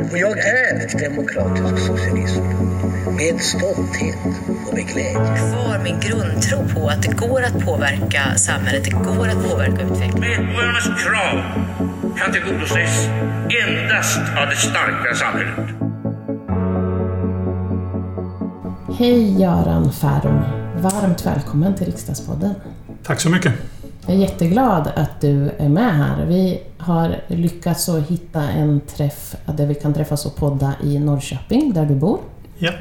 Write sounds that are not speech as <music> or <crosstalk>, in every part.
Och jag är demokratisk socialism. Med stolthet och med glädje. Kvar min grundtro på att det går att påverka samhället, det går att påverka utvecklingen. Medborgarnas krav kan tillgodoses endast av det starka samhället. Hej Göran Färm! Varmt välkommen till Riksdagspodden. Tack så mycket. Jag är jätteglad att du är med här. Vi har lyckats att hitta en träff där vi kan träffas och podda i Norrköping, där du bor. Ja.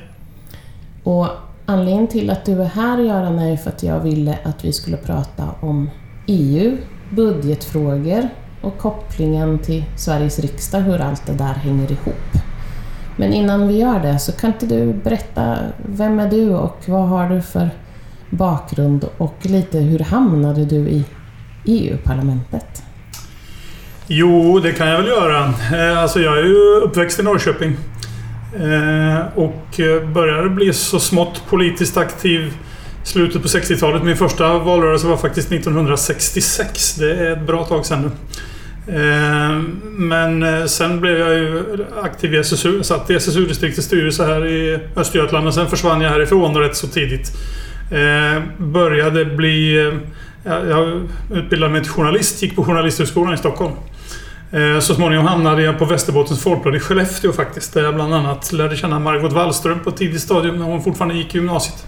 Och anledningen till att du är här Göran är för att jag ville att vi skulle prata om EU, budgetfrågor och kopplingen till Sveriges riksdag, hur allt det där hänger ihop. Men innan vi gör det så kan inte du berätta, vem är du och vad har du för bakgrund och lite hur hamnade du i EU-parlamentet? Jo, det kan jag väl göra. Eh, alltså jag är ju uppväxt i Norrköping. Eh, och eh, började bli så smått politiskt aktiv i slutet på 60-talet. Min första valrörelse var faktiskt 1966. Det är ett bra tag sedan nu. Men sen blev jag ju aktiv i SSU. Jag satt i SSU-distriktets styrelse här i Östergötland och sen försvann jag härifrån rätt så tidigt. Började bli... Jag jag utbildade mig till journalist, gick på Journalisthögskolan i Stockholm. Eh, Så småningom hamnade jag på Västerbottens Folkblad i Skellefteå faktiskt. Där jag bland annat lärde känna Margot Wallström på ett tidigt stadium när hon fortfarande gick i gymnasiet.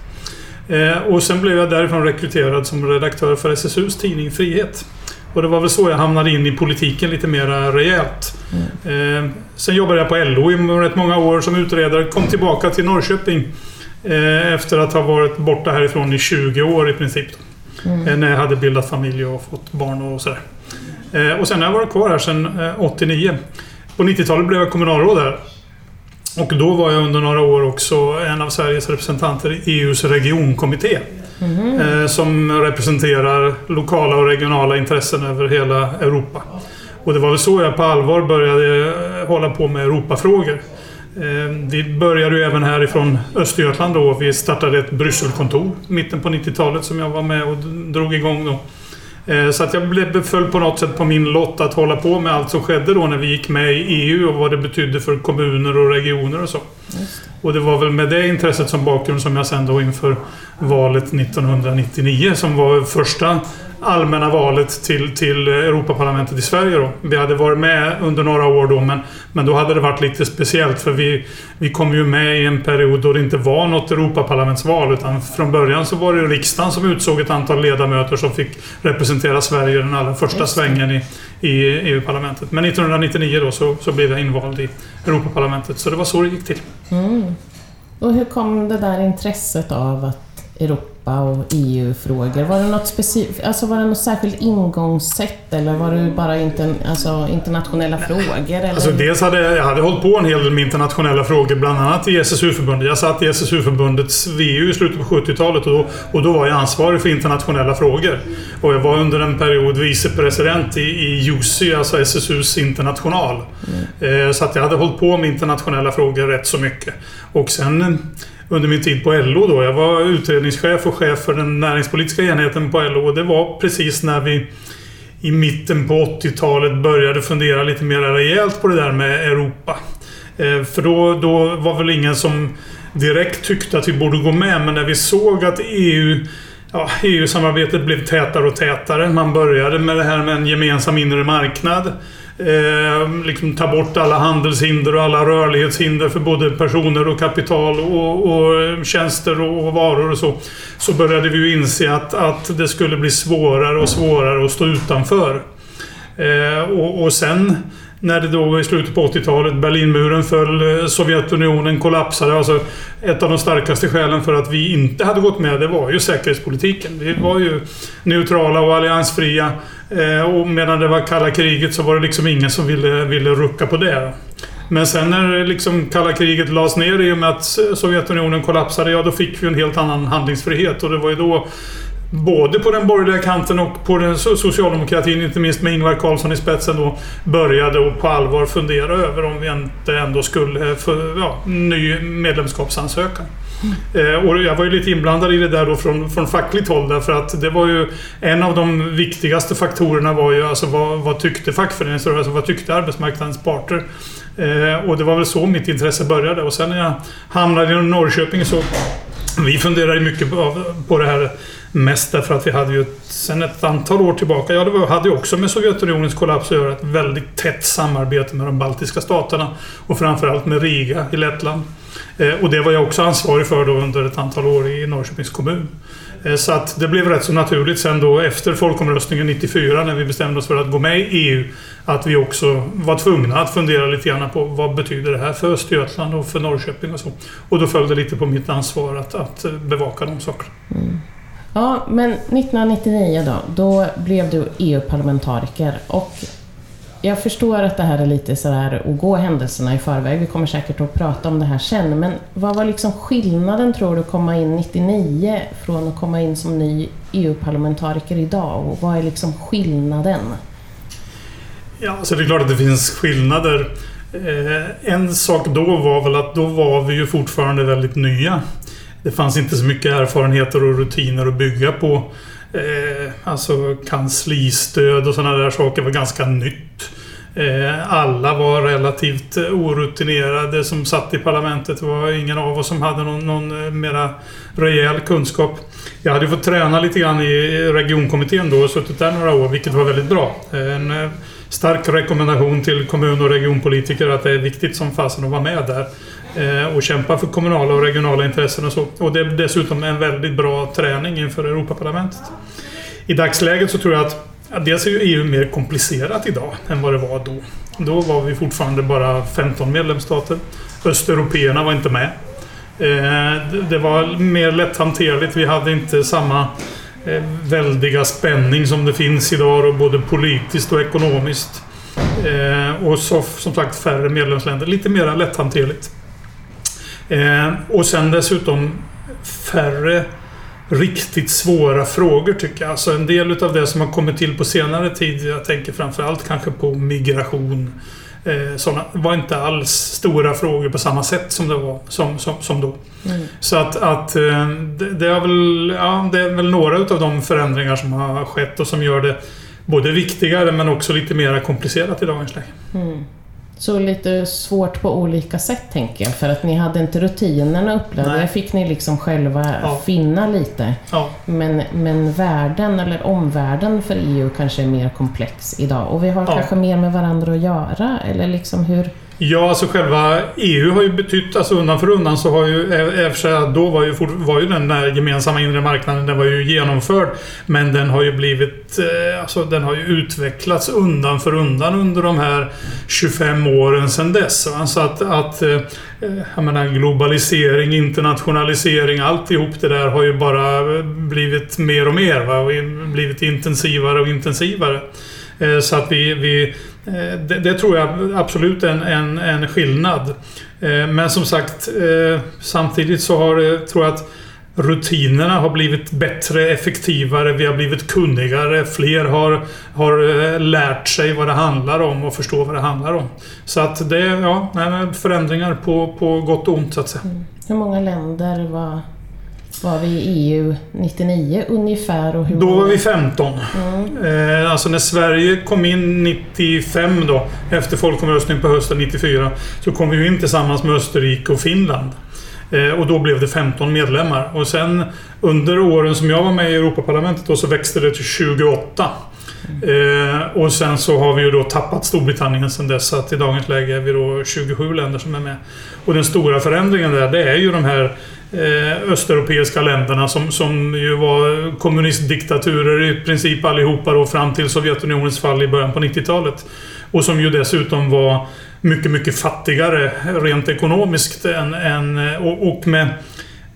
Eh, Och sen blev jag därifrån rekryterad som redaktör för SSUs tidning Frihet. Och det var väl så jag hamnade in i politiken lite mer rejält. Eh, Sen jobbade jag på LO i rätt många år som utredare. Kom tillbaka till Norrköping efter att ha varit borta härifrån i 20 år i princip. Eh, När jag hade bildat familj och fått barn och sådär. Eh, Och sen har jag varit kvar här sedan eh, 89. På 90-talet blev jag kommunalråd här. Och då var jag under några år också en av Sveriges representanter i EUs regionkommitté. Eh, som representerar lokala och regionala intressen över hela Europa. Och det var väl så jag på allvar började eh, hålla på med Europafrågor. Eh, Vi började ju även härifrån Östergötland då. Vi startade ett Brysselkontor mitten på 90-talet som jag var med och drog igång då. Eh, Så att jag blev föll på något sätt på min lott att hålla på med allt som skedde då när vi gick med i EU och vad det betydde för kommuner och regioner och så. Och det var väl med det intresset som bakgrund som jag sen då inför valet 1999 som var första allmänna valet till, till Europaparlamentet i Sverige då. Vi hade varit med under några år då men, men då hade det varit lite speciellt för vi, vi kom ju med i en period då det inte var något Europaparlamentsval utan från början så var det riksdagen som utsåg ett antal ledamöter som fick representera Sverige den allra första svängen i, i EU-parlamentet. Men 1999 då så, så blev jag invald i Europaparlamentet så det var så det gick till. Och hur kom det där intresset av att Europa och EU-frågor? Var det något specifikt, alltså var det något särskilt ingångssätt eller var det bara inter, alltså, internationella frågor? Eller? Alltså dels hade jag hade hållit på en hel del med internationella frågor, bland annat i SSU-förbundet. Jag satt i SSU-förbundets VU i slutet på 70-talet och då, och då var jag ansvarig för internationella frågor. Och jag var under en period vicepresident i, i JUSI, alltså SSUs international. Eh, så att jag hade hållit på med internationella frågor rätt så mycket. Och sen under min tid på LO då, jag var utredningschef och chef för den näringspolitiska enheten på LO och det var precis när vi i mitten på 80-talet började fundera lite mer rejält på det där med Europa. Eh, för då, då var väl ingen som direkt tyckte att vi borde gå med, men när vi såg att EU Ja, EU-samarbetet blev tätare och tätare. Man började med det här med en gemensam inre marknad. Eh, liksom ta bort alla handelshinder och alla rörlighetshinder för både personer och kapital och, och ehm, tjänster och, och varor och så. Så började vi ju inse att, att det skulle bli svårare och svårare att stå utanför. Eh, och, och sen när det då i slutet på 80-talet Berlinmuren föll, eh, Sovjetunionen kollapsade. Alltså ett av de starkaste skälen för att vi inte hade gått med det var ju säkerhetspolitiken. Vi var ju neutrala och alliansfria. Eh, och medan det var kalla kriget så var det liksom ingen som ville, ville rucka på det. Men sen när liksom kalla kriget lades ner i och med att Sovjetunionen kollapsade, ja då fick vi en helt annan handlingsfrihet. Och det var ju då både på den borgerliga kanten och på den socialdemokratin, inte minst med Ingvar Carlsson i spetsen då, började och på allvar fundera över om vi inte ändå skulle få ja, ny medlemskapsansökan. Mm. Och jag var ju lite inblandad i det där då från, från fackligt håll därför att det var ju en av de viktigaste faktorerna var ju alltså vad, vad tyckte fackföreningsrörelsen, alltså vad tyckte arbetsmarknadens parter? Eh, och det var väl så mitt intresse började och sen när jag hamnade i Norrköping så vi funderade mycket på det här mest därför att vi hade ju sen ett antal år tillbaka, ja det hade ju också med Sovjetunionens kollaps att göra, ett väldigt tätt samarbete med de baltiska staterna och framförallt med Riga i Lettland. Eh, och det var jag också ansvarig för då under ett antal år i Norrköpings kommun. Eh, så att det blev rätt så naturligt sen då efter folkomröstningen 94 när vi bestämde oss för att gå med i EU att vi också var tvungna att fundera lite grann på vad betyder det här för Östergötland och för Norrköping och så. Och då följde lite på mitt ansvar att, att bevaka de sakerna. Mm. Ja, men 1999 då, då blev du EU-parlamentariker och jag förstår att det här är lite sådär att gå händelserna i förväg. Vi kommer säkert att prata om det här sen. Men vad var liksom skillnaden tror du att komma in 99 från att komma in som ny EU-parlamentariker idag? Och vad är liksom skillnaden? Ja, så det är klart att det finns skillnader. Eh, en sak då var väl att då var vi ju fortfarande väldigt nya. Det fanns inte så mycket erfarenheter och rutiner att bygga på. Eh, alltså kanslistöd och sådana där saker var ganska nytt. Eh, alla var relativt orutinerade som satt i parlamentet. Det var ingen av oss som hade någon, någon eh, mera rejäl kunskap. Jag hade fått träna lite grann i regionkommittén då och suttit där några år, vilket var väldigt bra. En eh, stark rekommendation till kommun och regionpolitiker att det är viktigt som fasen att vara med där Eh, och kämpa för kommunala och regionala intressen och så. Och det är dessutom en väldigt bra träning inför Europaparlamentet. I dagsläget så tror jag att Ja, dels är ju EU mer komplicerat idag än vad det var då. Då var vi fortfarande bara 15 medlemsstater. Östeuropeerna var inte med. Eh, det var mer lätthanterligt. Vi hade inte samma eh, väldiga spänning som det finns idag, både politiskt och ekonomiskt. Och så, som sagt färre medlemsländer. Lite mer lätthanterligt. Och sen dessutom färre riktigt svåra frågor tycker jag. Alltså en del av det som har kommit till på senare tid, jag tänker framförallt kanske på migration. Eh, sådana var inte alls stora frågor på samma sätt som det var som, som, som då. Mm. Så att, att eh, det, det, är väl, ja, det är väl några av de förändringar som har skett och som gör det både viktigare men också lite mer komplicerat i dagens läge. Mm. Så lite svårt på olika sätt tänker jag, för att ni hade inte rutinerna upplevde. Där fick ni liksom själva ja. finna lite. Ja. Men, men världen, eller omvärlden för EU kanske är mer komplex idag. Och vi har ja. kanske mer med varandra att göra, eller liksom hur... Ja, alltså själva EU har ju betytt, alltså undan för undan så har ju, eh, eh, eftersom då var ju, var ju den där gemensamma inre marknaden, den var ju genomförd. Men den har ju blivit, eh, alltså den har ju utvecklats undan för undan under de här 25 åren sedan dess. Så att, att jag menar globalisering, internationalisering, alltihop det där har ju bara blivit mer och mer. Va? Och blivit intensivare och intensivare. Eh, så att vi, vi eh, det, det, tror jag absolut är en, en, en skillnad. Eh, men som sagt, samtidigt så har det, tror jag att rutinerna har blivit bättre, effektivare, vi har blivit kunnigare, fler har, har lärt sig vad det handlar om och förstår vad det handlar om. Så att det är ja, förändringar på, på gott och ont så att säga. Mm. Hur många länder var var vi i EU 99 ungefär? Och hur då var vi 15. Mm. Eh, alltså när Sverige kom in 95 då, efter folkomröstningen på hösten 94, så kom vi in tillsammans med Österrike och Finland. Eh, och då blev det 15 medlemmar. Och sen under åren som jag var med i Europaparlamentet då, så växte det till 28. Eh, och sen så har vi ju då tappat Storbritannien sen dess. Så att i dagens läge är vi då 27 länder som är med. Och den stora förändringen där, det är ju de här eh, östeuropeiska länderna som, som ju var kommunistdiktaturer i princip allihopa då fram till Sovjetunionens fall i början på 90-talet. Och som ju dessutom var mycket, mycket fattigare rent ekonomiskt än, än och, och med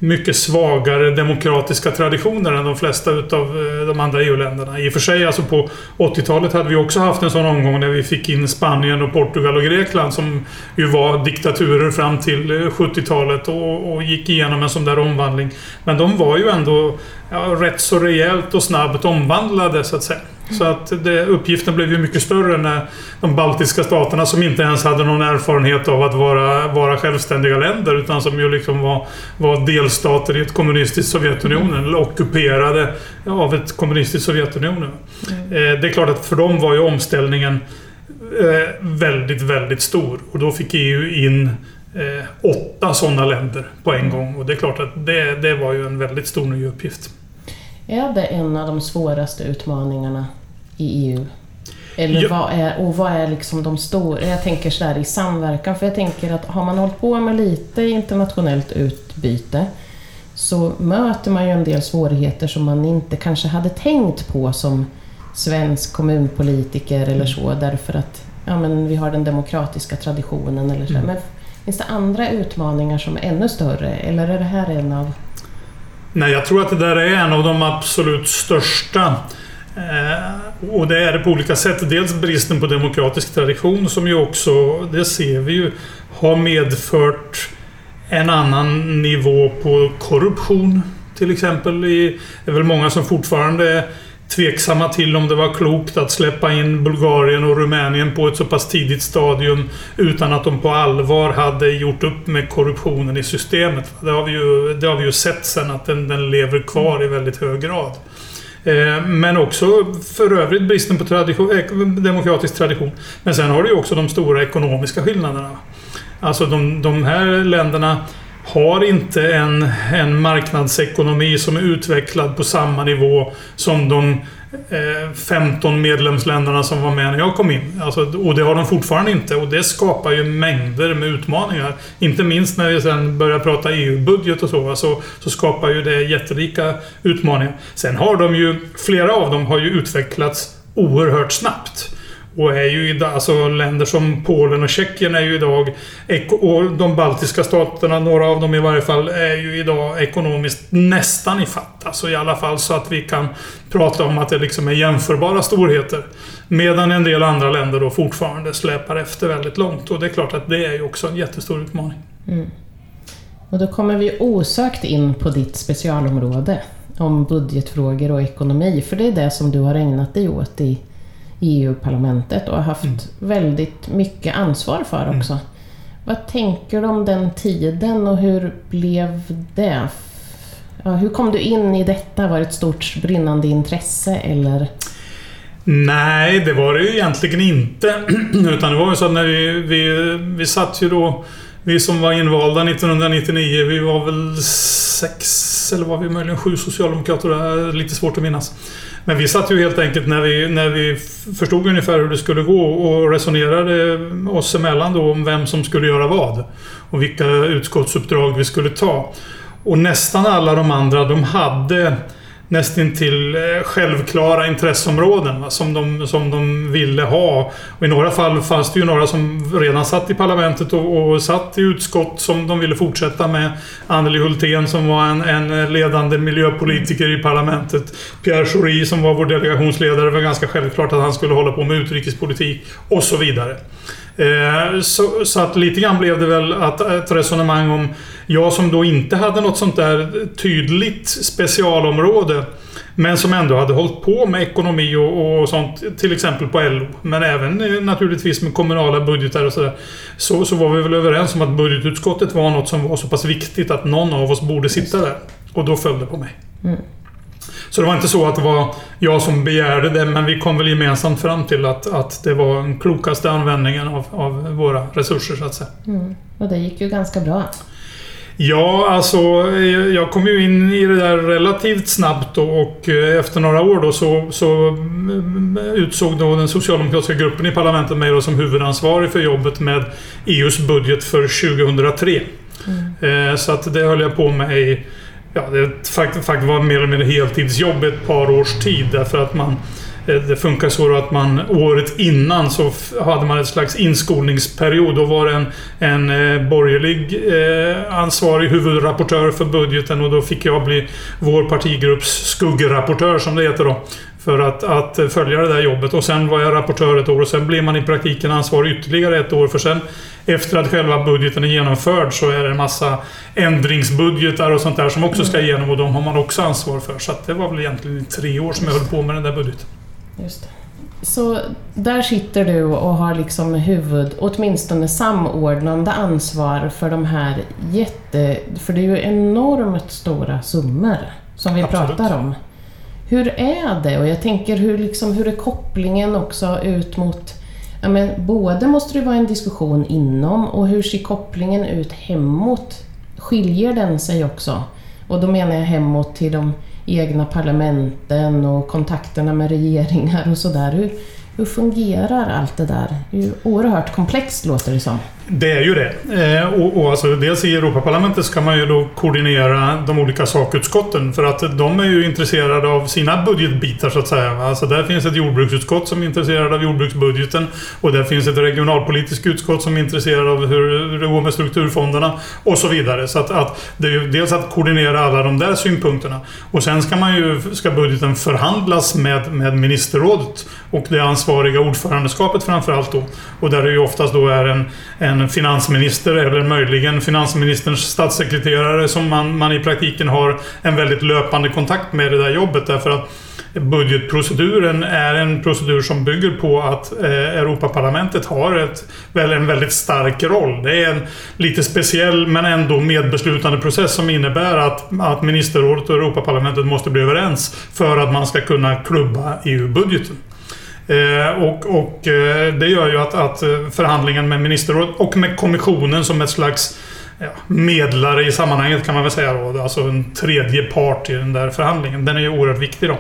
mycket svagare demokratiska traditioner än de flesta utav eh, de andra EU-länderna. I och för sig, alltså på 80-talet hade vi också haft en sån omgång när vi fick in Spanien och Portugal och Grekland som ju var diktaturer fram till eh, 70-talet och, och gick igenom en sån där omvandling. Men de var ju ändå ja, rätt så rejält och snabbt omvandlade så att säga. Så att det, uppgiften blev ju mycket större när de baltiska staterna som inte ens hade någon erfarenhet av att vara, vara självständiga länder utan som ju liksom var, var delstater i ett kommunistiskt Sovjetunionen eller ockuperade av ett kommunistiskt Sovjetunionen. Mm. Eh, det är klart att för dem var ju omställningen eh, väldigt, väldigt stor och då fick EU in eh, åtta sådana länder på en gång och det är klart att det, det var ju en väldigt stor ny uppgift. Är det en av de svåraste utmaningarna i EU? Eller ja. vad är, och vad är liksom de stora, jag tänker sådär i samverkan, för jag tänker att har man hållit på med lite internationellt utbyte så möter man ju en del svårigheter som man inte kanske hade tänkt på som svensk kommunpolitiker eller så, därför att ja, men vi har den demokratiska traditionen eller så. Mm. Men finns det andra utmaningar som är ännu större, eller är det här en av Nej, jag tror att det där är en av de absolut största. Eh, och det är det på olika sätt. Dels bristen på demokratisk tradition som ju också, det ser vi ju, har medfört en annan nivå på korruption. Till exempel. Det är väl många som fortfarande är tveksamma till om det var klokt att släppa in Bulgarien och Rumänien på ett så pass tidigt stadium utan att de på allvar hade gjort upp med korruptionen i systemet. Det har vi ju, det har vi ju sett sen att den, den lever kvar i väldigt hög grad. Eh, men också för övrigt bristen på tradition, eh, demokratisk tradition. Men sen har du ju också de stora ekonomiska skillnaderna. Alltså de, de här länderna har inte en, en marknadsekonomi som är utvecklad på samma nivå som de eh, 15 medlemsländerna som var med när jag kom in. Alltså, och det har de fortfarande inte och det skapar ju mängder med utmaningar. Inte minst när vi sen börjar prata EU-budget och så, så, så skapar ju det jättelika utmaningar. Sen har de ju, flera av dem har ju utvecklats oerhört snabbt. Och är ju idag, alltså länder som Polen och Tjeckien är ju idag, och de baltiska staterna, några av dem i varje fall, är ju idag ekonomiskt nästan ifatt. Alltså i alla fall så att vi kan prata om att det liksom är jämförbara storheter. Medan en del andra länder då fortfarande släpar efter väldigt långt. Och det är klart att det är ju också en jättestor utmaning. Mm. Och då kommer vi osökt in på ditt specialområde om budgetfrågor och ekonomi, för det är det som du har ägnat dig åt i EU-parlamentet och har haft mm. väldigt mycket ansvar för mm. också. Mm. Vad tänker du om den tiden och hur blev det? Ja, hur kom du in i detta? Var det ett stort brinnande intresse eller? Nej, det var det ju egentligen inte. <clears throat> Utan det var ju så att när vi, vi, vi satt ju då vi som var invalda 1999, vi var väl sex eller var vi möjligen sju socialdemokrater? Lite svårt att minnas. Men vi satt ju helt enkelt när vi, när vi förstod ungefär hur det skulle gå och resonerade oss emellan då om vem som skulle göra vad. Och vilka utskottsuppdrag vi skulle ta. Och nästan alla de andra, de hade nästintill eh, självklara intresseområden va, som, de, som de ville ha. Och I några fall fanns det ju några som redan satt i parlamentet och, och satt i utskott som de ville fortsätta med. Anneli Hultén som var en, en ledande miljöpolitiker i parlamentet. Pierre Schori som var vår delegationsledare. Det var ganska självklart att han skulle hålla på med utrikespolitik och så vidare. Eh, så, så, att lite grann blev det väl att, ett resonemang om jag som då inte hade något sånt där tydligt specialområde men som ändå hade hållit på med ekonomi och, och sånt, till exempel på LO. Men även eh, naturligtvis med kommunala budgetar och sådär. Så, så var vi väl överens om att budgetutskottet var något som var så pass viktigt att någon av oss borde sitta där. Och då föll det på mig. Mm. Så det var inte så att det var jag som begärde det, men vi kom väl gemensamt fram till att, att det var den klokaste användningen av, av våra resurser, så att säga. Mm. Och det gick ju ganska bra. Ja, alltså jag kom ju in i det där relativt snabbt och, och eh, efter några år då så, så mm, utsåg då den socialdemokratiska gruppen i parlamentet mig som huvudansvarig för jobbet med EUs budget för 2003. Mm. Eh, så att det höll jag på med i Ja, det faktiskt var mer eller mindre heltidsjobb ett par års tid därför att man eh, det, funkar så att man året innan så hade man ett slags inskolningsperiod. Då var det en, en eh, borgerlig eh, ansvarig huvudrapportör för budgeten och då fick jag bli vår partigrupps skuggrapportör som det heter då. För att, att eh, följa det där jobbet. Och sen var jag rapportör ett år och sen blev man i praktiken ansvarig ytterligare ett år. För sen efter att själva budgeten är genomförd så är det en massa ändringsbudgetar och sånt där som också ska igenom och de har man också ansvar för. Så det var väl egentligen i tre år som jag höll på med den där budgeten. Just det. Så där sitter du och har liksom huvud, åtminstone samordnande ansvar för de här jätte... För det är ju enormt stora summor som vi Absolut. pratar om. Hur är det? Och jag tänker hur, liksom, hur är kopplingen också ut mot... Ja, men både måste det vara en diskussion inom och hur ser kopplingen ut hemåt? Skiljer den sig också? Och då menar jag hemåt till de egna parlamenten och kontakterna med regeringar och sådär. Hur, hur fungerar allt det där? Det är ju oerhört komplext låter det som. Det är ju det. Eh, och, och alltså, dels i Europaparlamentet ska man ju då koordinera de olika sakutskotten för att de är ju intresserade av sina budgetbitar så att säga. Alltså där finns ett jordbruksutskott som är intresserad av jordbruksbudgeten och där finns ett regionalpolitiskt utskott som är intresserad av hur det går med strukturfonderna och så vidare. Så att, att det är ju dels att koordinera alla de där synpunkterna och sen ska man ju, ska budgeten förhandlas med, med ministerrådet och det ansvariga ordförandeskapet framförallt då. Och där det ju oftast då är en, en en finansminister eller möjligen finansministerns statssekreterare som man, man i praktiken har en väldigt löpande kontakt med i det där jobbet därför att budgetproceduren är en procedur som bygger på att eh, Europaparlamentet har ett, väl, en väldigt stark roll. Det är en lite speciell men ändå medbeslutande process som innebär att, att ministerrådet och Europaparlamentet måste bli överens för att man ska kunna klubba EU-budgeten. Eh, och, och eh, det gör ju att, att eh, förhandlingen med ministerrådet och med kommissionen som ett slags ja, medlare i sammanhanget kan man väl säga då. Alltså en tredje part i den där förhandlingen. Den är ju oerhört viktig då.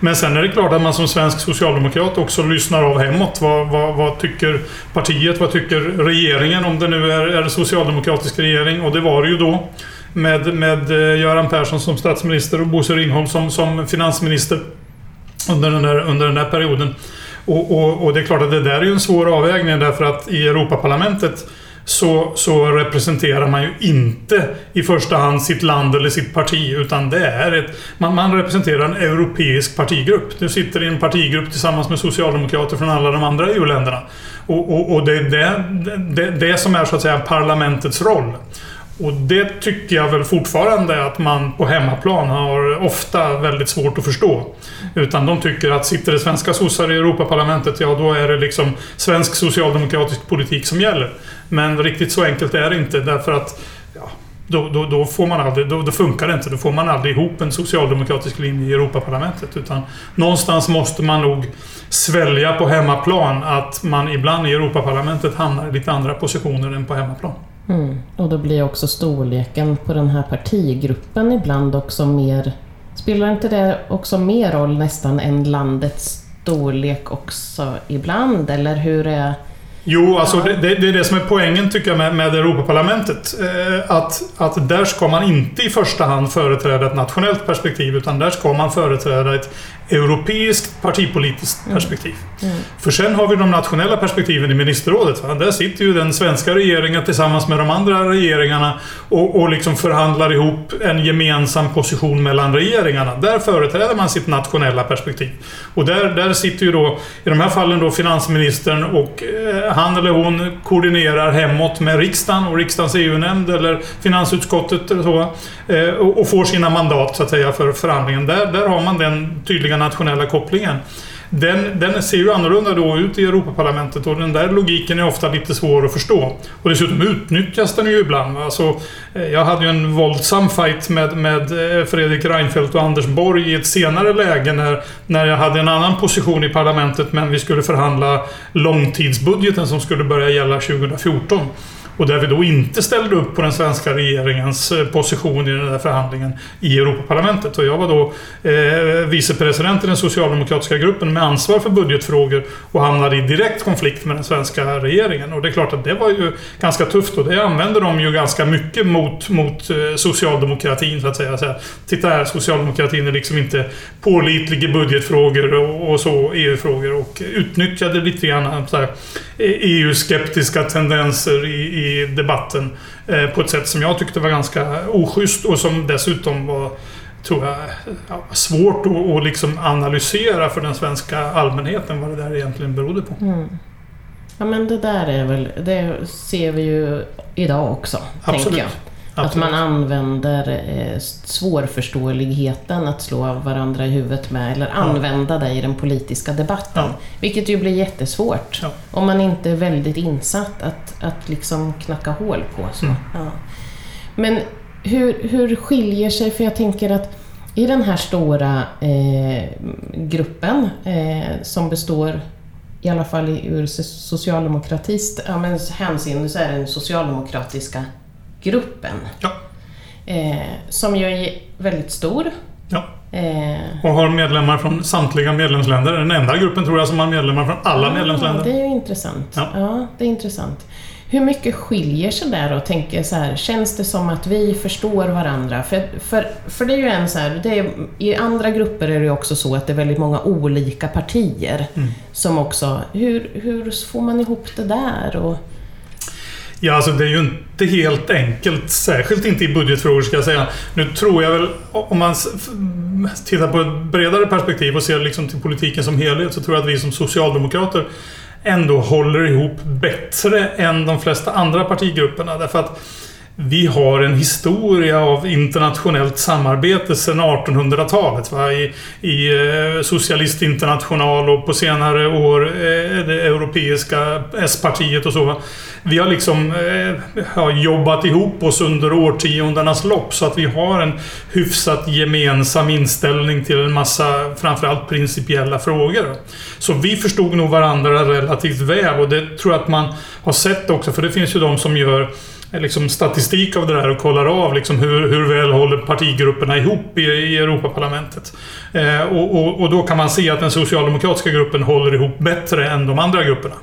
Men sen är det klart att man som svensk socialdemokrat också lyssnar av hemåt. Vad, vad, vad tycker partiet? Vad tycker regeringen? Om det nu är, är socialdemokratisk regering. Och det var det ju då. Med, med Göran Persson som statsminister och Bosse Ringholm som, som finansminister under den där, under den där perioden. Och, och, och det är klart att det där är ju en svår avvägning därför att i Europaparlamentet så, så representerar man ju inte i första hand sitt land eller sitt parti utan det är ett... Man, man representerar en europeisk partigrupp. Du sitter i en partigrupp tillsammans med socialdemokrater från alla de andra EU-länderna. Och, och, och det är det, det, det som är så att säga parlamentets roll. Och det tycker jag väl fortfarande att man på hemmaplan har ofta väldigt svårt att förstå. Utan de tycker att sitter det svenska sossar i Europaparlamentet, ja då är det liksom svensk socialdemokratisk politik som gäller. Men riktigt så enkelt är det inte därför att ja, då, då, då, får man aldrig, då, då funkar det inte. Då får man aldrig ihop en socialdemokratisk linje i Europaparlamentet. Utan någonstans måste man nog svälja på hemmaplan att man ibland i Europaparlamentet hamnar i lite andra positioner än på hemmaplan. Mm. Och då blir också storleken på den här partigruppen ibland också mer... Spelar inte det också mer roll nästan än landets storlek också ibland? Eller hur är... Jo, alltså det, det, det är det som är poängen tycker jag med, med Europaparlamentet. Eh, att, att där ska man inte i första hand företräda ett nationellt perspektiv utan där ska man företräda ett europeiskt partipolitiskt perspektiv. Mm. För sen har vi de nationella perspektiven i ministerrådet. Va? Där sitter ju den svenska regeringen tillsammans med de andra regeringarna och, och liksom förhandlar ihop en gemensam position mellan regeringarna. Där företräder man sitt nationella perspektiv. Och där, där sitter ju då, i de här fallen då finansministern och eh, han eller hon koordinerar hemåt med riksdagen och riksdagens EU-nämnd eller finansutskottet eller så. Eh, och, och får sina mandat så att säga för förhandlingen. Där, där har man den tydliga nationella kopplingen. Den, den ser ju annorlunda då ut i Europaparlamentet och den där logiken är ofta lite svår att förstå. Och dessutom utnyttjas den ju ibland. Alltså, eh, jag hade ju en våldsam fight med, med eh, Fredrik Reinfeldt och Anders Borg i ett senare läge när, när jag hade en annan position i parlamentet men vi skulle förhandla långtidsbudgeten som skulle börja gälla 2014. Och där vi då inte ställde upp på den svenska regeringens eh, position i den där förhandlingen i Europaparlamentet. Och jag var då eh, vicepresident i den socialdemokratiska gruppen med ansvar för budgetfrågor och hamnade i direkt konflikt med den svenska regeringen. Och det är klart att det var ju ganska tufft och det använde de ju ganska mycket mot, mot eh, socialdemokratin så att säga. Så här, Titta här, socialdemokratin är liksom inte pålitlig i budgetfrågor och, och så, EU-frågor och utnyttjade lite grann EU-skeptiska eh, e tendenser i, i debatten eh, på ett sätt som jag tyckte var ganska oschysst och som dessutom var tror jag, ja, svårt att, att liksom analysera för den svenska allmänheten vad det där egentligen berodde på. Mm. Ja men det där är väl, det ser vi ju idag också, Absolut. tänker jag. Att Absolut. man använder eh, svårförståeligheten att slå varandra i huvudet med, eller använda det i den politiska debatten. Ja. Vilket ju blir jättesvårt. Ja. Om man inte är väldigt insatt att, att liksom knacka hål på. Så. Mm. Ja. Men hur, hur skiljer sig, för jag tänker att i den här stora eh, gruppen eh, som består i alla fall ur socialdemokratist ja, men hänseende så är det den socialdemokratiska gruppen. Ja. Eh, som ju är väldigt stor. Ja. Eh, Och har medlemmar från samtliga medlemsländer. Den enda gruppen tror jag som har medlemmar från alla ah, medlemsländer. Det är ju intressant. Ja. Ja. det är intressant. Hur mycket skiljer sig där och tänker så här, känns det som att vi förstår varandra? För, för, för det är ju en så här, det är, i andra grupper är det också så att det är väldigt många olika partier Mm. som också, hur, hur får man ihop det där? Och, Ja, alltså det är ju inte helt enkelt. Särskilt inte i budgetfrågor ska jag säga. Nu tror jag väl, om man tittar på ett bredare perspektiv och ser liksom till politiken som helhet, så tror jag att vi som socialdemokrater ändå håller ihop bättre än de flesta andra partigrupperna. Därför att vi har en historia av internationellt samarbete sedan 1800-talet. Va? I, i eh, Socialistinternational och på senare år eh, det europeiska S-partiet och så. Va? Vi har liksom eh, har jobbat ihop oss under årtiondenas lopp så att vi har en hyfsat gemensam inställning till en massa framförallt principiella frågor. Så vi förstod nog varandra relativt väl och det tror jag att man har sett också för det finns ju de som gör liksom statistik av det där och kollar av liksom hur, hur väl håller partigrupperna ihop i, i Europaparlamentet. Eh, och, och, och då kan man se att den socialdemokratiska gruppen håller ihop bättre än de andra grupperna.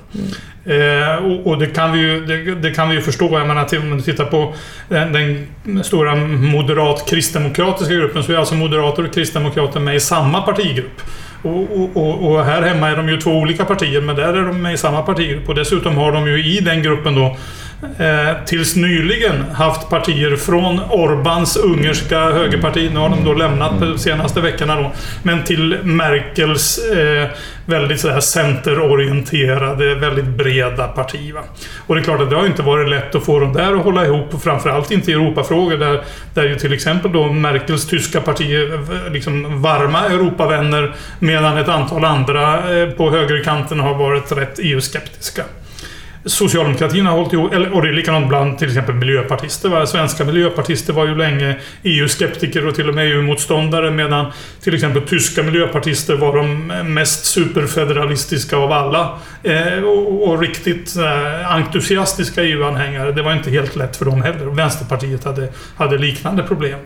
Eh, och, och det kan vi ju, det, det kan vi ju förstå. Jag menar, till- om du tittar på den, den stora moderat-kristdemokratiska gruppen så är alltså moderater och kristdemokrater med i samma partigrupp. Och, och, och här hemma är de ju två olika partier, men där är de med i samma partigrupp. Och dessutom har de ju i den gruppen då eh, tills nyligen haft partier från Orbans ungerska högerparti. Nu har de då lämnat de senaste veckorna då. Men till Merkels eh, väldigt sådär centerorienterade, väldigt breda parti. Va? Och det är klart att det har inte varit lätt att få dem där att hålla ihop. Och framförallt inte i Europafrågor där, där ju till exempel då Merkels tyska parti är v- liksom varma Europavänner medan ett antal andra eh, på högerkanten har varit rätt EU-skeptiska. Socialdemokratin har hållit ihop, eller, och det är likadant bland till exempel miljöpartister. Va? Svenska miljöpartister var ju länge EU-skeptiker och till och med EU-motståndare medan till exempel tyska miljöpartister var de mest superfederalistiska av alla. Eh, och, och riktigt eh, entusiastiska EU-anhängare. Det var inte helt lätt för dem heller. Vänsterpartiet hade, hade liknande problem.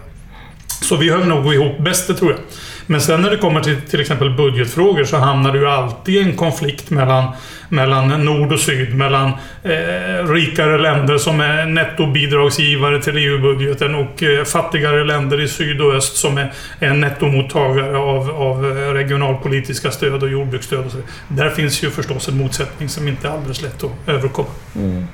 Så vi höll nog ihop bäst, det tror jag. Men sen när det kommer till till exempel budgetfrågor så hamnar det ju alltid en konflikt mellan, mellan nord och syd. Mellan eh, rikare länder som är nettobidragsgivare till EU-budgeten och eh, fattigare länder i syd och öst som är, är nettomottagare av, av eh, regionalpolitiska stöd och jordbruksstöd. Och så. Där finns ju förstås en motsättning som inte är alldeles lätt att överkomma. Mm.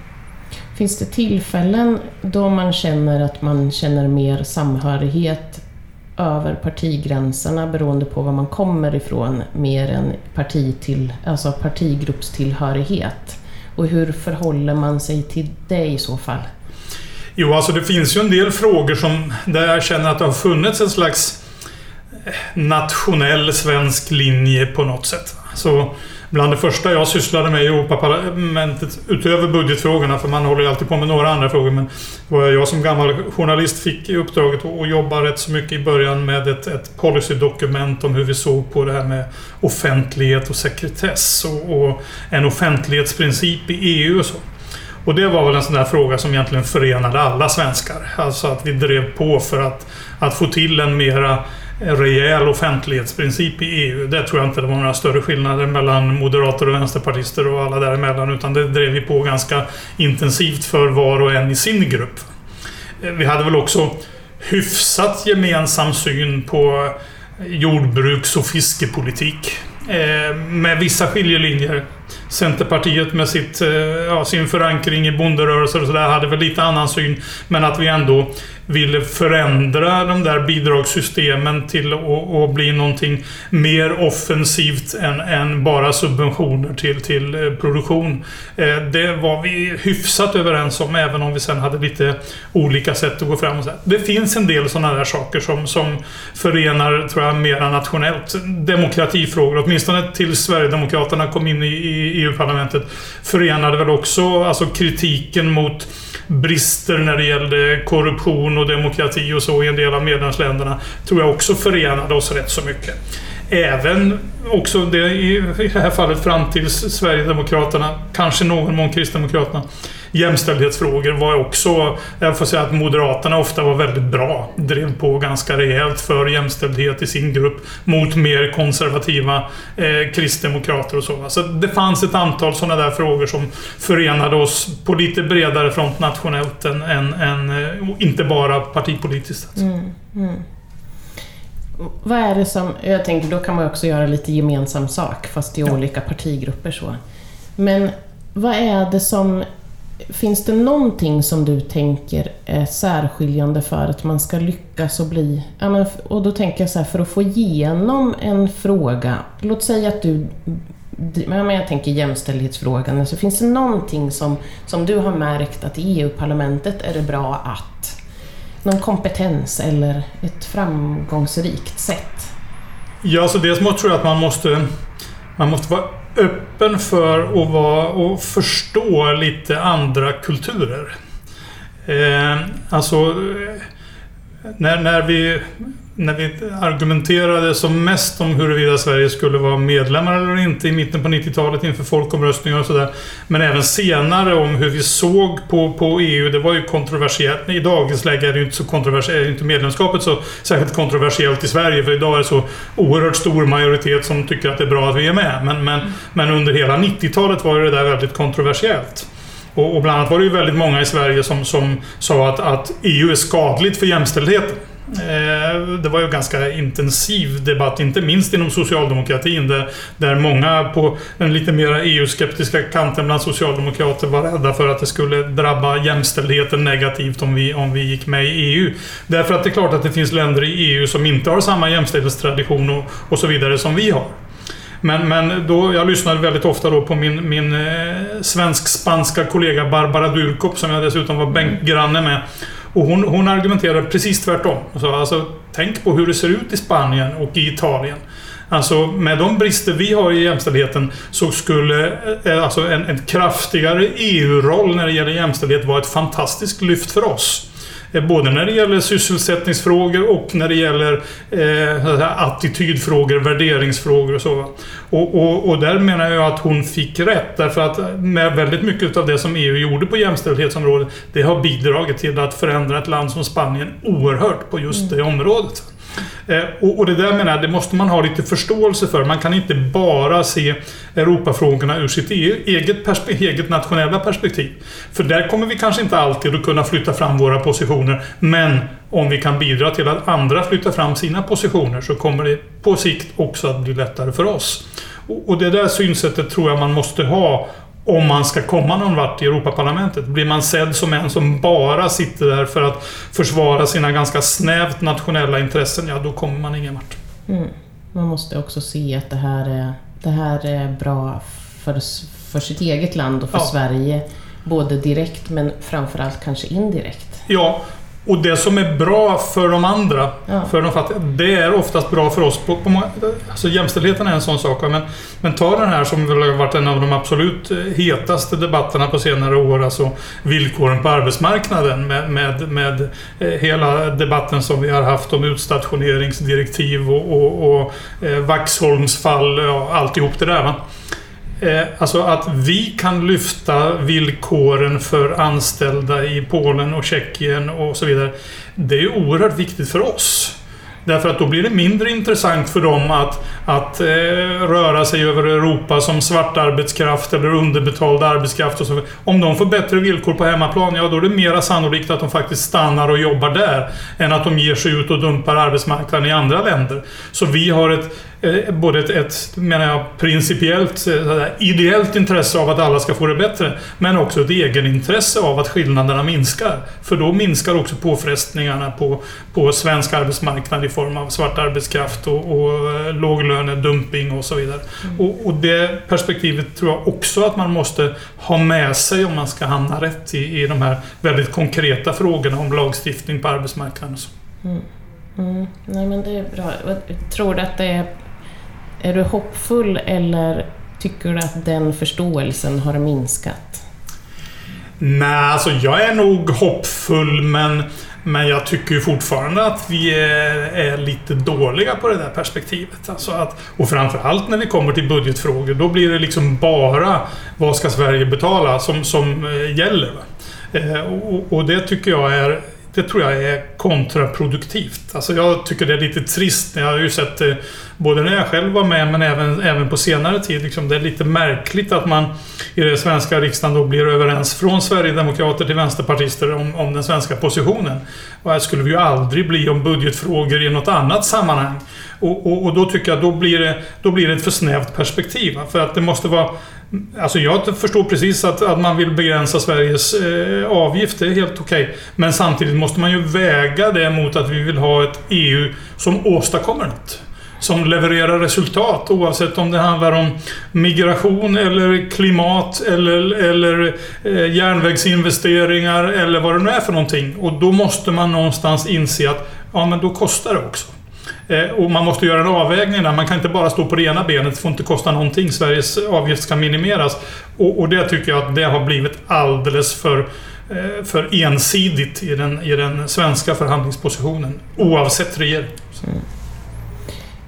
Finns det tillfällen då man känner att man känner mer samhörighet över partigränserna beroende på var man kommer ifrån mer än parti till, alltså partigruppstillhörighet? Och hur förhåller man sig till det i så fall? Jo, alltså det finns ju en del frågor som där jag känner att det har funnits en slags eh, nationell svensk linje på något sätt. Så bland det första jag sysslade med i Europaparlamentet, utöver budgetfrågorna, för man håller ju alltid på med några andra frågor, men var jag som gammal journalist fick i uppdraget att att jobba rätt så mycket i början med ett, ett policydokument om hur vi såg på det här med offentlighet och sekretess och, och en offentlighetsprincip i EU och så. Och det var väl en sån där fråga som egentligen förenade alla svenskar. Alltså att vi drev på för att, att få till en mera rejäl offentlighetsprincip i EU. Det tror jag inte det var några större skillnader mellan moderater och vänsterpartister och alla däremellan. Utan det drev vi på ganska intensivt för var och en i sin grupp. Eh, vi hade väl också hyfsat gemensam syn på jordbruks och fiskepolitik. Eh, med vissa skiljelinjer. Centerpartiet med sitt, eh, ja, sin förankring i bonderörelser och sådär hade väl lite annan syn. Men att vi ändå ville förändra de där bidragssystemen till att bli någonting mer offensivt än, än bara subventioner till, till eh, produktion. Eh, det var vi hyfsat överens om, även om vi sen hade lite olika sätt att gå fram. Och så. Det finns en del sådana där saker som, som förenar, tror jag, mera nationellt. Demokratifrågor, åtminstone till Sverigedemokraterna kom in i, i EU-parlamentet, förenade väl också alltså kritiken mot brister när det gällde korruption och demokrati och så i en del av medlemsländerna tror jag också förenade oss rätt så mycket. Även också det, i det här fallet fram till Sverigedemokraterna, kanske någon mån Kristdemokraterna, jämställdhetsfrågor var också... Jag får säga att Moderaterna ofta var väldigt bra. Drev på ganska rejält för jämställdhet i sin grupp mot mer konservativa eh, kristdemokrater och så. Så det fanns ett antal sådana där frågor som förenade oss på lite bredare front nationellt än, än, än eh, inte bara partipolitiskt. Mm, mm. Vad är det som... Jag tänker, då kan man också göra lite gemensam sak, fast i ja. olika partigrupper så. Men vad är det som Finns det någonting som du tänker är särskiljande för att man ska lyckas och bli... och då tänker jag så här, för att få igenom en fråga, låt säga att du... Jag tänker jämställdhetsfrågan, alltså finns det någonting som, som du har märkt att i EU-parlamentet är det bra att? Någon kompetens eller ett framgångsrikt sätt? Ja, så dels tror jag att man måste, man måste vara öppen för att vara och förstå lite andra kulturer. Eh, alltså, eh, när, när vi när vi argumenterade som mest om huruvida Sverige skulle vara medlemmar eller inte i mitten på 90-talet inför folkomröstningar och sådär. Men även senare om hur vi såg på, på EU. Det var ju kontroversiellt. I dagens läge är det ju inte så kontroversiellt, inte medlemskapet så särskilt kontroversiellt i Sverige. För idag är det så oerhört stor majoritet som tycker att det är bra att vi är med. Men, men, men under hela 90-talet var det där väldigt kontroversiellt. Och, och bland annat var det ju väldigt många i Sverige som, som sa att, att EU är skadligt för jämställdheten. Eh, det var ju ganska intensiv debatt, inte minst inom socialdemokratin där, där många på den lite mer EU-skeptiska kanten bland socialdemokrater var rädda för att det skulle drabba jämställdheten negativt om vi, om vi gick med i EU. Därför att det är klart att det finns länder i EU som inte har samma jämställdhetstradition och, och så vidare som vi har. Men, men då, jag lyssnade väldigt ofta då på min, min eh, svensk-spanska kollega Barbara Durkop som jag dessutom var bänkgranne med. Och hon, hon argumenterar precis tvärtom. Så, alltså, tänk på hur det ser ut i Spanien och i Italien. Alltså med de brister vi har i jämställdheten så skulle eh, eh, alltså en, en kraftigare EU-roll när det gäller jämställdhet vara ett fantastiskt lyft för oss. Eh, både när det gäller sysselsättningsfrågor och när det gäller eh, attitydfrågor, värderingsfrågor och så. Och, och, och, där menar jag att hon fick rätt. Därför att med väldigt mycket av det som EU gjorde på jämställdhetsområdet, det har bidragit till att förändra ett land som Spanien oerhört på just det området. Eh, och, och, det där menar jag, det måste man ha lite förståelse för. Man kan inte bara se Europafrågorna ur sitt e- eget, eget nationella perspektiv. För där kommer vi kanske inte alltid att kunna flytta fram våra positioner. Men om vi kan bidra till att andra flyttar fram sina positioner så kommer det på sikt också att bli lättare för oss. Och det där synsättet tror jag man måste ha om man ska komma någon vart i Europaparlamentet. Blir man sedd som en som bara sitter där för att försvara sina ganska snävt nationella intressen, ja då kommer man ingen vart. Mm. Man måste också se att det här är, det här är bra för, för sitt eget land och för ja. Sverige. Både direkt men framförallt kanske indirekt. Ja, och det som är bra för de andra, ja. för de fattiga, det är oftast bra för oss. På, på många, alltså jämställdheten är en sån sak. Men, men ta den här som väl har varit en av de absolut hetaste debatterna på senare år. Alltså villkoren på arbetsmarknaden med, med, med eh, hela debatten som vi har haft om utstationeringsdirektiv och, och, och eh, Vaxholms fall och alltihop det där. Va? Eh, alltså att vi kan lyfta villkoren för anställda i Polen och Tjeckien och så vidare. Det är oerhört viktigt för oss. Därför att då blir det mindre intressant för dem att, att eh, röra sig över Europa som svartarbetskraft eller underbetald arbetskraft. Och så. Om de får bättre villkor på hemmaplan, ja då är det mera sannolikt att de faktiskt stannar och jobbar där. Än att de ger sig ut och dumpar arbetsmarknaden i andra länder. Så vi har ett både ett, ett menar jag, principiellt, eh, ideellt intresse av att alla ska få det bättre. Men också ett egenintresse av att skillnaderna minskar. För då minskar också påfrestningarna på, på svensk arbetsmarknad i form av svart arbetskraft och, och eh, låglönedumping och så vidare. Mm. Och, och det perspektivet tror jag också att man måste ha med sig om man ska hamna rätt i, i de här väldigt konkreta frågorna om lagstiftning på arbetsmarknaden. så. Mm. Nej men det är bra. Jag tror du att det är... Är du hoppfull eller tycker du att den förståelsen har minskat? Nej, alltså jag är nog hoppfull men, men jag tycker ju fortfarande att vi är, är lite dåliga på det där perspektivet. Alltså att, och framförallt när vi kommer till budgetfrågor, då blir det liksom bara vad ska Sverige betala som, som eh, gäller. Va? Eh, och, och det tycker jag är det tror jag är kontraproduktivt. Alltså jag tycker det är lite trist. Jag har ju sett eh, både när jag själv var med men även, även på senare tid. Liksom, det är lite märkligt att man i den svenska riksdagen då blir överens från Sverigedemokrater till vänsterpartister om, om den svenska positionen. Och här skulle vi ju aldrig bli om budgetfrågor i något annat sammanhang. Och, och, och då tycker jag då blir det, då blir det ett för snävt perspektiv. För att det måste vara Alltså jag förstår precis att, att man vill begränsa Sveriges eh, avgift, det är helt okej. Men samtidigt måste man ju väga det mot att vi vill ha ett EU som åstadkommer något. Som levererar resultat oavsett om det handlar om migration eller klimat eller, eller eh, järnvägsinvesteringar eller vad det nu är för någonting. Och då måste man någonstans inse att ja, men då kostar det också. Eh, Och man måste göra en avvägning där. Man kan inte bara stå på det ena benet. Det får inte kosta någonting. Sveriges avgift ska minimeras. Och, och det tycker jag att det har blivit alldeles för, eh, för ensidigt i den, i den svenska förhandlingspositionen. Oavsett regering.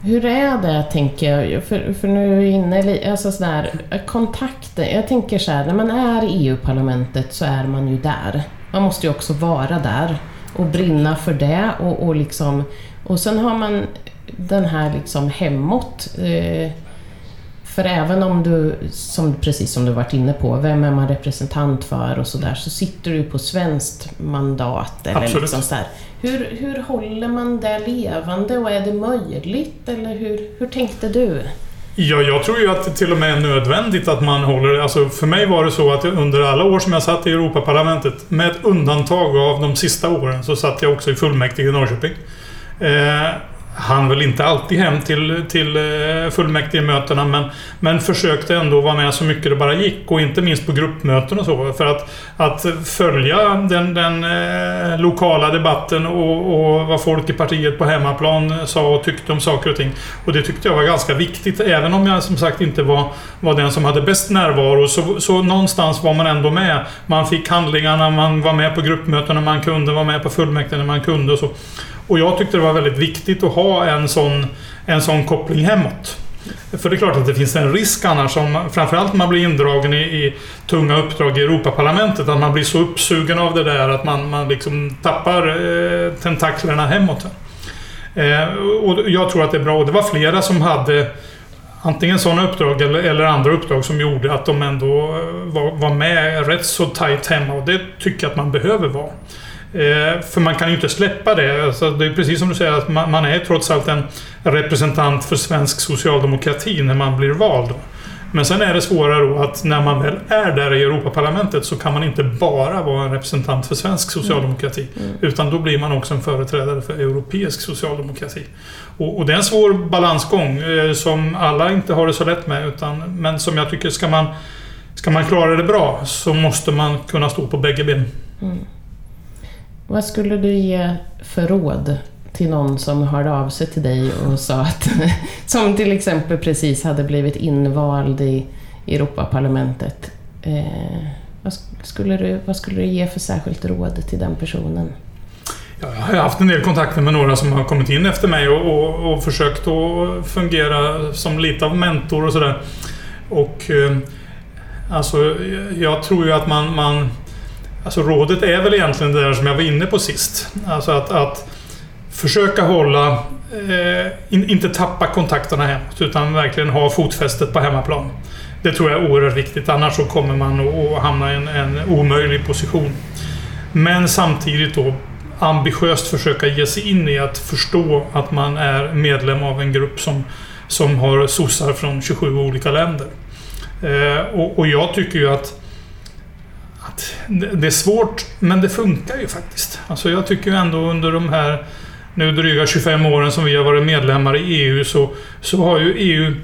Hur är det, tänker jag, för, för nu är vi inne i alltså sådär, kontakter. Jag tänker så här, när man är i EU-parlamentet så är man ju där. Man måste ju också vara där och brinna för det och, och liksom... Och sen har man den här liksom hemåt. Eh, för även om du, som, precis som du varit inne på, vem är man representant för och sådär, så sitter du på svenskt mandat. Eller Absolut. liksom så här. Hur, hur håller man det levande och är det möjligt? Eller hur, hur tänkte du? Ja, jag tror ju att det till och med är nödvändigt att man håller... Alltså för mig var det så att under alla år som jag satt i Europaparlamentet, med ett undantag av de sista åren, så satt jag också i fullmäktige i Norrköping. Eh, han väl inte alltid hem till, till eh, fullmäktigemötena men, men försökte ändå vara med så mycket det bara gick och inte minst på gruppmöten och så. För att, att följa den, den eh, lokala debatten och, och vad folk i partiet på hemmaplan sa och tyckte om saker och ting. Och det tyckte jag var ganska viktigt. Även om jag som sagt inte var, var den som hade bäst närvaro så, så någonstans var man ändå med. Man fick handlingarna, man var med på gruppmötena man kunde, var med på fullmäktige när man kunde och så. Och jag tyckte det var väldigt viktigt att ha en sån, en sån koppling hemåt. För det är klart att det finns en risk annars, om, framförallt när man blir indragen i, i tunga uppdrag i Europaparlamentet, att man blir så uppsugen av det där att man, man liksom tappar eh, tentaklerna hemåt. Eh, och jag tror att det är bra. Och det var flera som hade antingen sådana uppdrag eller, eller andra uppdrag som gjorde att de ändå eh, var, var med rätt så tajt hemma. Och det tycker jag att man behöver vara. Eh, för man kan ju inte släppa det. Alltså, det är precis som du säger, att man, är trots allt en representant för svensk socialdemokrati när man blir vald. Men sen är det svårare då att när man väl är där i Europaparlamentet så kan man inte bara vara en representant för svensk socialdemokrati. Utan då blir man också en företrädare för europeisk socialdemokrati. Och, och det är en svår balansgång eh, som alla inte har det så lätt med. Utan, men som jag tycker, ska man, ska man klara det bra så måste man kunna stå på bägge ben. Vad skulle du ge för råd till någon som hörde av sig till dig och sa att, <laughs> som till exempel precis hade blivit invald i Europaparlamentet. Eh, vad, skulle du, vad skulle du ge för särskilt råd till den personen? Jag har haft en del kontakter med några som har kommit in efter mig och, och, och försökt att fungera som lite av mentor och sådär. Och eh, alltså, jag tror ju att man, man Alltså rådet är väl egentligen det där som jag var inne på sist. Alltså att, att försöka hålla... Eh, in, inte tappa kontakterna hemåt, utan verkligen ha fotfästet på hemmaplan. Det tror jag är oerhört viktigt, annars så kommer man att hamna i en, en omöjlig position. Men samtidigt då ambitiöst försöka ge sig in i att förstå att man är medlem av en grupp som, som har sossar från 27 olika länder. Eh, och, och, jag tycker ju att, att det är svårt, men det funkar ju faktiskt. Alltså jag tycker ju ändå under de här nu dryga 25 åren som vi har varit medlemmar i EU så, så har ju EU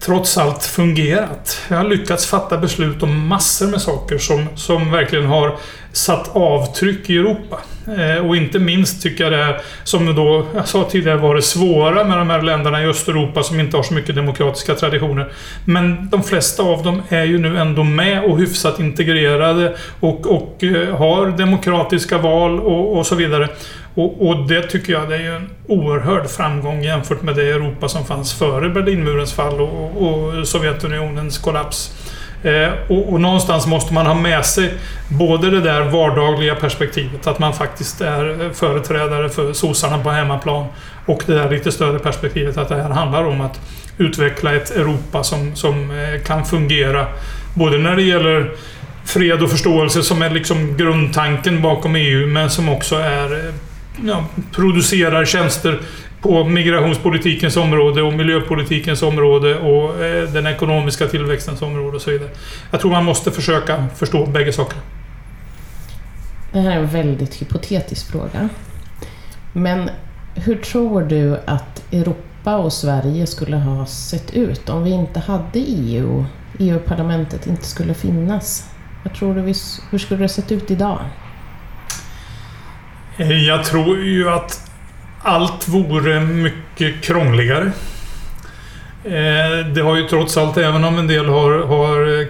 trots allt fungerat. Jag har lyckats fatta beslut om massor med saker som, som verkligen har satt avtryck i Europa. Eh, och inte minst tycker jag det är, som då, jag sa tidigare, var det svåra med de här länderna i Östeuropa som inte har så mycket demokratiska traditioner. Men de flesta av dem är ju nu ändå med och hyfsat integrerade och, och eh, har demokratiska val och, och så vidare. Och, och, det tycker jag det är en oerhörd framgång jämfört med det Europa som fanns före Berlinmurens fall och, och Sovjetunionens kollaps. Eh, och, och, någonstans måste man ha med sig både det där vardagliga perspektivet, att man faktiskt är företrädare för sossarna på hemmaplan, och det där lite större perspektivet att det här handlar om att utveckla ett Europa som, som eh, kan fungera både när det gäller fred och förståelse som är liksom grundtanken bakom EU, men som också är eh, ja, producerar tjänster på migrationspolitikens område och miljöpolitikens område och eh, den ekonomiska tillväxtens område och så vidare. Jag tror man måste försöka förstå bägge sakerna. Det här är en väldigt hypotetisk fråga. Men hur tror du att Europa och Sverige skulle ha sett ut om vi inte hade EU? EU-parlamentet inte skulle finnas. Vad tror du, hur skulle det sett ut idag? Eh, jag tror ju att allt vore mycket krångligare. Eh, det har ju trots allt, även om en del har, har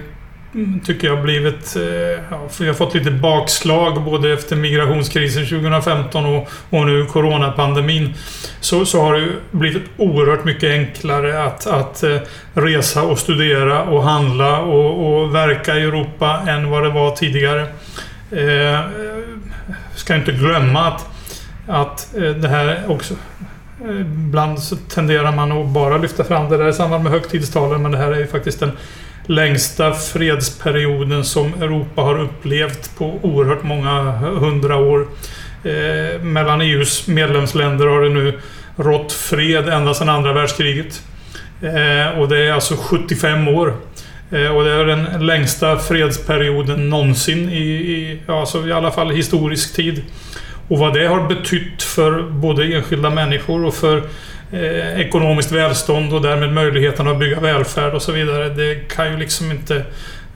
mm, tycker jag blivit... Eh, ja, vi har fått lite bakslag både efter migrationskrisen 2015 och, och nu coronapandemin. Så, så har det blivit oerhört mycket enklare att, att resa och studera och handla och, och verka i Europa än vad det var tidigare. Ska inte glömma att, att eh, det här också... Eh, ibland så tenderar man att bara lyfta fram det där i samband med högtidstalen, men det här är ju faktiskt den längsta fredsperioden som Europa har upplevt på oerhört många hundra år. Eh, mellan EUs medlemsländer har det nu rått fred ända sedan andra världskriget. Eh, och det är alltså 75 år Eh, och det är den längsta fredsperioden någonsin i, i, alltså i alla fall historisk tid. Och vad det har betytt för både enskilda människor och för eh, ekonomiskt välstånd och därmed möjligheten att bygga välfärd och så vidare. Det kan ju liksom inte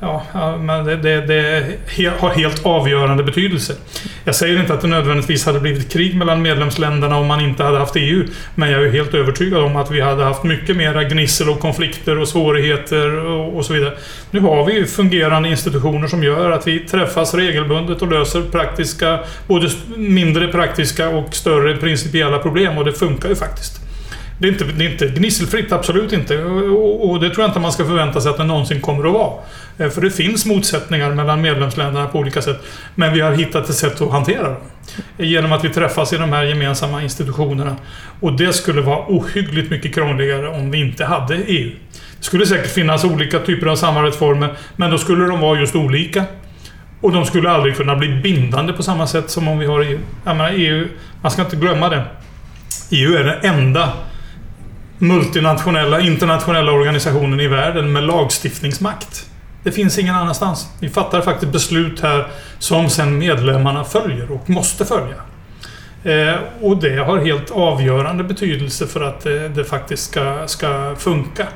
Ja, men det, det, det, har helt avgörande betydelse. Jag säger inte att det nödvändigtvis hade blivit krig mellan medlemsländerna om man inte hade haft EU. Men jag är helt övertygad om att vi hade haft mycket mera gnissel och konflikter och svårigheter och, och så vidare. Nu har vi ju fungerande institutioner som gör att vi träffas regelbundet och löser praktiska, både mindre praktiska och större principiella problem och det funkar ju faktiskt. Det är, inte, det är inte gnisselfritt, absolut inte. Och, och det tror jag inte man ska förvänta sig att det någonsin kommer att vara. Eh, för det finns motsättningar mellan medlemsländerna på olika sätt. Men vi har hittat ett sätt att hantera dem. Eh, genom att vi träffas i de här gemensamma institutionerna. Och det skulle vara ohyggligt mycket krångligare om vi inte hade EU. Det skulle säkert finnas olika typer av samarbetsformer, men då skulle de vara just olika. Och de skulle aldrig kunna bli bindande på samma sätt som om vi har EU. Jag menar, EU, man ska inte glömma det. EU är den enda multinationella, internationella organisationen i världen med lagstiftningsmakt. Det finns ingen annanstans. Vi fattar faktiskt beslut här som sen medlemmarna följer och måste följa. Eh, och det har helt avgörande betydelse för att det, det faktiskt ska, ska funka.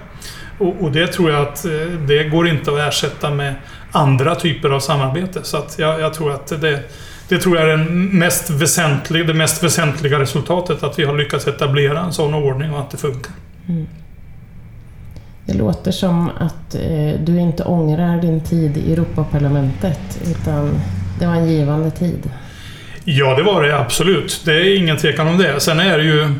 Och, och, det tror jag att eh, det går inte att ersätta med andra typer av samarbete. Så att jag, jag tror att det, det tror jag är den mest väsentliga, det mest väsentliga resultatet. Att vi har lyckats etablera en sån ordning och att det funkar. Mm. Det låter som att eh, du inte ångrar din tid i Europaparlamentet, utan det var en givande tid. Ja, det var det absolut. Det är ingen tvekan om det. Sen är det ju...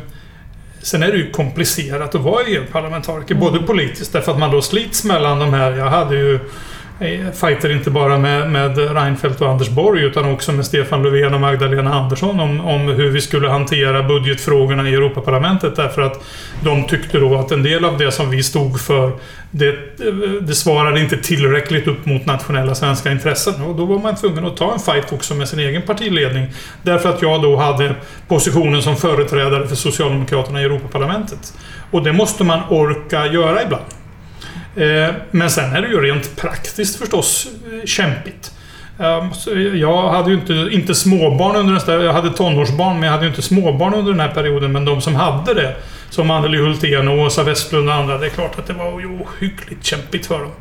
Sen är det ju komplicerat att vara EU-parlamentariker, både politiskt därför att man då slits mellan de här. Jag hade ju fighter inte bara med, med Reinfeldt och Anders Borg utan också med Stefan Löfven och Magdalena Andersson om, om hur vi skulle hantera budgetfrågorna i Europaparlamentet därför att de tyckte då att en del av det som vi stod för det, det svarade inte tillräckligt upp mot nationella svenska intressen och då var man tvungen att ta en fight också med sin egen partiledning därför att jag då hade positionen som företrädare för Socialdemokraterna i Europaparlamentet. Och det måste man orka göra ibland. Eh, men sen är det ju rent praktiskt förstås eh, kämpigt. Ehm, jag hade ju inte, inte småbarn under den här, Jag hade tonårsbarn, men jag hade ju inte småbarn under den här perioden. Men de som hade det, som Anneli Hultén och Åsa Westlund och andra, det är klart att det var ju ohyggligt kämpigt för dem.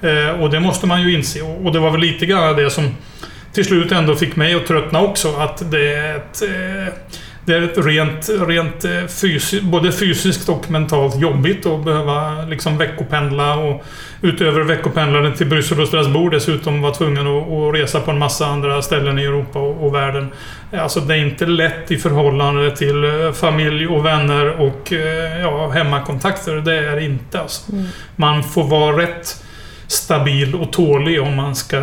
Eh, och det måste man ju inse. Och och det var väl lite grann det som till slut ändå fick mig att tröttna också. Att det är ett eh, det är ett rent, rent eh, fysi, både fysiskt och mentalt jobbigt att behöva liksom veckopendla och utöver veckopendlandet till Bryssel och Strasbourg dessutom vara tvungen att, att resa på en massa andra ställen i Europa och, och världen. Alltså det är inte lätt i förhållande till eh, familj och vänner och eh, ja, hemmakontakter. Det är det inte alltså. Man får vara rätt stabil och tålig om man ska,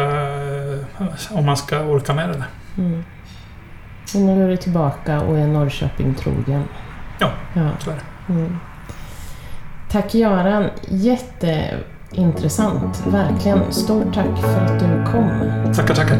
om man ska orka med det. Mm. Och nu är du tillbaka och är Norrköping trogen. Ja, Ja. tyvärr. Mm. Tack Göran, jätteintressant. Verkligen. Stort tack för att du kom. Tackar, tackar.